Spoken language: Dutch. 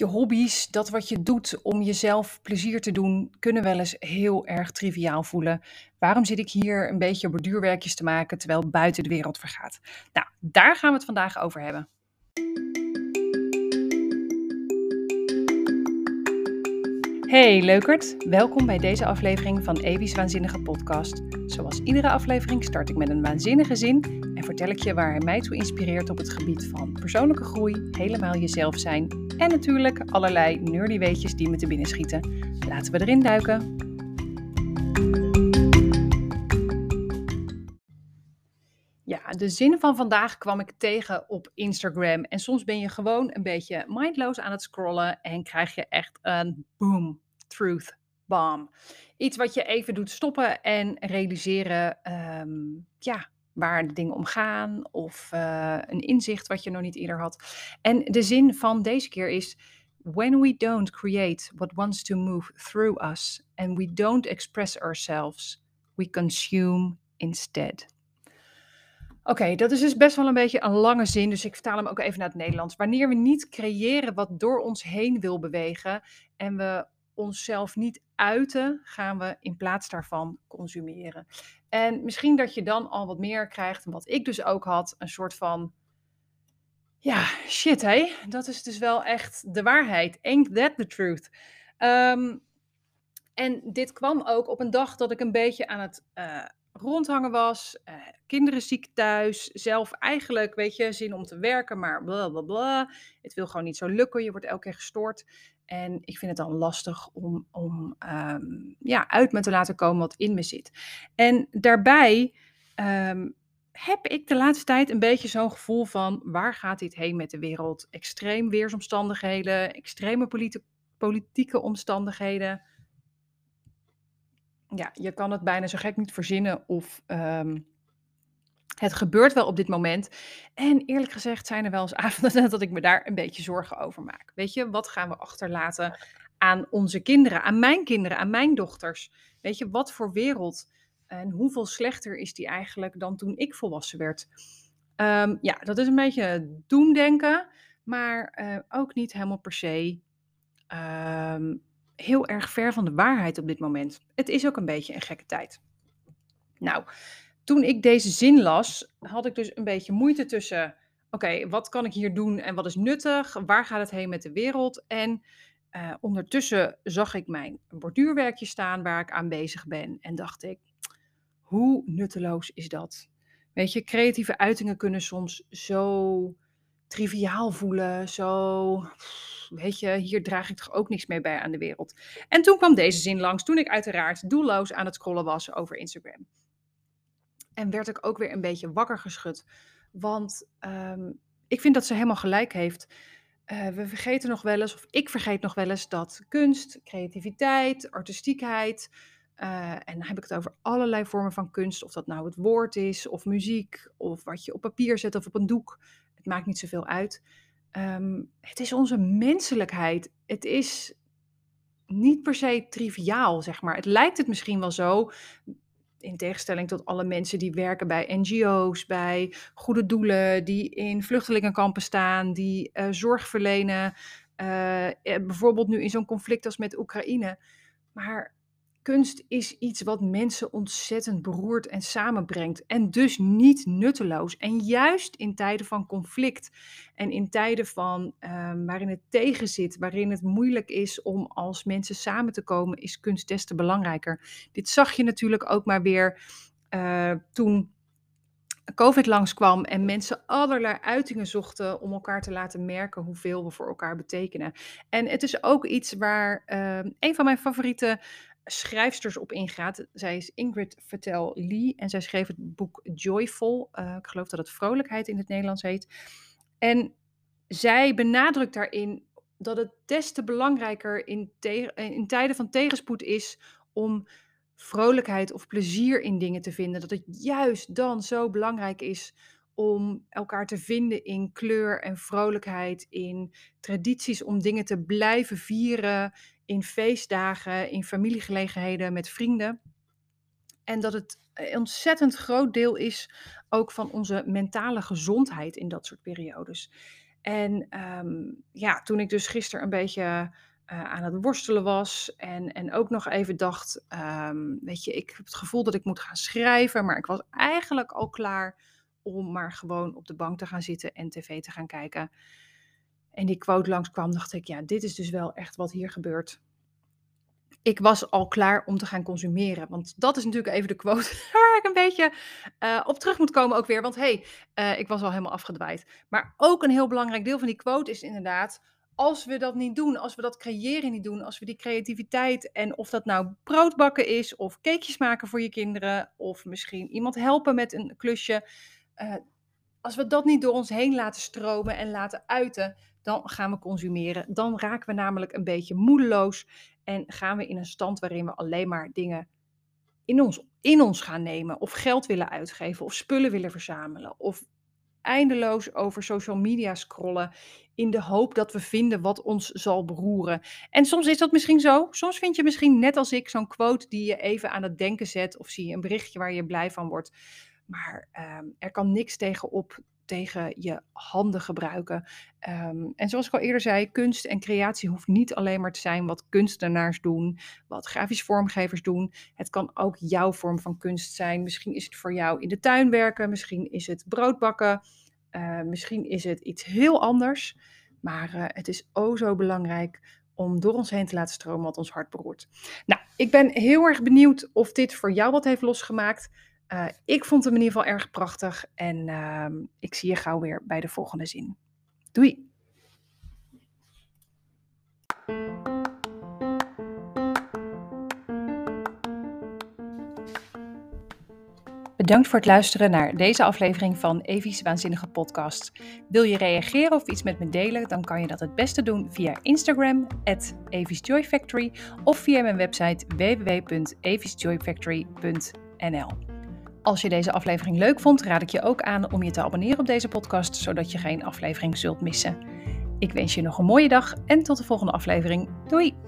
je hobby's, dat wat je doet om jezelf plezier te doen, kunnen wel eens heel erg triviaal voelen. Waarom zit ik hier een beetje borduurwerkjes te maken terwijl buiten de wereld vergaat? Nou, daar gaan we het vandaag over hebben. Hey leukert, welkom bij deze aflevering van Evi's Waanzinnige Podcast. Zoals iedere aflevering start ik met een waanzinnige zin en vertel ik je waar hij mij toe inspireert op het gebied van persoonlijke groei, helemaal jezelf zijn en natuurlijk allerlei nerdy weetjes die me te binnen schieten. Laten we erin duiken. Ja, de zin van vandaag kwam ik tegen op Instagram. En soms ben je gewoon een beetje mindloos aan het scrollen en krijg je echt een boom, truth bomb. Iets wat je even doet stoppen en realiseren, ehm, ja, waar de dingen om gaan of uh, een inzicht wat je nog niet eerder had. En de zin van deze keer is: When we don't create what wants to move through us and we don't express ourselves, we consume instead. Oké, dat is dus best wel een beetje een lange zin, dus ik vertaal hem ook even naar het Nederlands. Wanneer we niet creëren wat door ons heen wil bewegen en we onszelf niet uiten, gaan we in plaats daarvan consumeren. En misschien dat je dan al wat meer krijgt, wat ik dus ook had, een soort van, ja, shit hé, dat is dus wel echt de waarheid. Ain't that the truth? Ehm, en dit kwam ook op een dag dat ik een beetje aan het uh, rondhangen was. Uh, kinderen ziek thuis. Zelf eigenlijk, weet je, zin om te werken, maar bla bla bla. Het wil gewoon niet zo lukken. Je wordt elke keer gestoord. En ik vind het dan lastig om, om um, ja, uit me te laten komen wat in me zit. En daarbij um, heb ik de laatste tijd een beetje zo'n gevoel van waar gaat dit heen met de wereld? Extreem weersomstandigheden, extreme politieke omstandigheden. Ja, je kan het bijna zo gek niet verzinnen of um, het gebeurt wel op dit moment. En eerlijk gezegd zijn er wel eens avonden dat ik me daar een beetje zorgen over maak. Weet je, wat gaan we achterlaten aan onze kinderen, aan mijn kinderen, aan mijn dochters? Weet je, wat voor wereld en hoeveel slechter is die eigenlijk dan toen ik volwassen werd? Um, ja, dat is een beetje doemdenken, maar uh, ook niet helemaal per se um, heel erg ver van de waarheid op dit moment. Het is ook een beetje een gekke tijd. Nou, toen ik deze zin las, had ik dus een beetje moeite tussen: oké, wat kan ik hier doen en wat is nuttig? Waar gaat het heen met de wereld? En uh, ondertussen zag ik mijn borduurwerkje staan waar ik aan bezig ben en dacht ik: hoe nutteloos is dat? Weet je, creatieve uitingen kunnen soms zo triviaal voelen, zo, weet je, hier draag ik toch ook niks mee bij aan de wereld. En toen kwam deze zin langs, toen ik uiteraard doelloos aan het scrollen was over Instagram. En werd ik ook weer een beetje wakker geschud. Want um, ik vind dat ze helemaal gelijk heeft. Uh, we vergeten nog wel eens, of ik vergeet nog wel eens, dat kunst, creativiteit, artistiekheid. Uh, en dan heb ik het over allerlei vormen van kunst. Of dat nou het woord is, of muziek, of wat je op papier zet of op een doek. Het maakt niet zoveel uit. Um, het is onze menselijkheid. Het is niet per se triviaal, zeg maar. Het lijkt het misschien wel zo in tegenstelling tot alle mensen die werken bij NGO's, bij goede doelen, die in vluchtelingenkampen staan, die uh, zorg verlenen. Uh, bijvoorbeeld nu in zo'n conflict als met Oekraïne. Maar kunst is iets wat mensen ontzettend beroert en samenbrengt. En dus niet nutteloos. En juist in tijden van conflict en in tijden van, um, waarin het tegenzit, waarin het moeilijk is om als mensen samen te komen, is kunst des te belangrijker. Dit zag je natuurlijk ook maar weer uh, toen. COVID langskwam en mensen allerlei uitingen zochten om elkaar te laten merken hoeveel we voor elkaar betekenen. En het is ook iets waar uh, een van mijn favoriete schrijfsters op ingaat. Zij is Ingrid Vertel Lee en zij schreef het boek Joyful. Uh, ik geloof dat het Vrolijkheid in het Nederlands heet. En zij benadrukt daarin dat het des te belangrijker in, in tijden van tegenspoed is om vrolijkheid of plezier in dingen te vinden. Dat het juist dan zo belangrijk is om elkaar te vinden in kleur en vrolijkheid, in tradities om dingen te blijven vieren, in feestdagen, in familiegelegenheden met vrienden. En dat het een ontzettend groot deel is ook van onze mentale gezondheid in dat soort periodes. En ehm, ja, toen ik dus gisteren een beetje uh, aan het worstelen was en, en ook nog even dacht, um, weet je, ik heb het gevoel dat ik moet gaan schrijven, maar ik was eigenlijk al klaar om maar gewoon op de bank te gaan zitten en tv te gaan kijken. En die quote langskwam, dacht ik, ja, dit is dus wel echt wat hier gebeurt ik was al klaar om te gaan consumeren. Want dat is natuurlijk even de quote waar ik een beetje uh, op terug moet komen ook weer. Want hé, hey, uh, ik was al helemaal afgedwaaid. Maar ook een heel belangrijk deel van die quote is inderdaad... als we dat niet doen, als we dat creëren niet doen... als we die creativiteit en of dat nou broodbakken is... of cakejes maken voor je kinderen... of misschien iemand helpen met een klusje... Uh, als we dat niet door ons heen laten stromen en laten uiten, dan gaan we consumeren. Dan raken we namelijk een beetje moedeloos en gaan we in een stand waarin we alleen maar dingen in ons, in ons gaan nemen, of geld willen uitgeven, of spullen willen verzamelen, of eindeloos over social media scrollen in de hoop dat we vinden wat ons zal beroeren. En soms is dat misschien zo. Soms vind je misschien net als ik zo'n quote die je even aan het denken zet, of zie je een berichtje waar je blij van wordt. Maar ehm, er kan niks tegenop tegen je handen gebruiken. Ehm, en zoals ik al eerder zei, kunst en creatie hoeft niet alleen maar te zijn wat kunstenaars doen, wat grafische vormgevers doen. Het kan ook jouw vorm van kunst zijn. Misschien is het voor jou in de tuin werken, misschien is het broodbakken, uh, misschien is het iets heel anders. Maar uh, het is o zo belangrijk om door ons heen te laten stromen wat ons hart beroert. Nou, ik ben heel erg benieuwd of dit voor jou wat heeft losgemaakt. Uh, ik vond hem in ieder geval erg prachtig en uh, ik zie je gauw weer bij de volgende zin. Doei! Bedankt voor het luisteren naar deze aflevering van Evie's Waanzinnige Podcast. Wil je reageren of iets met me delen, dan kan je dat het beste doen via Instagram, at Joy Factory, of via mijn website www.eviesjoyfactory.nl. Als je deze aflevering leuk vond, raad ik je ook aan om je te abonneren op deze podcast, zodat je geen aflevering zult missen. Ik wens je nog een mooie dag en tot de volgende aflevering. Doei!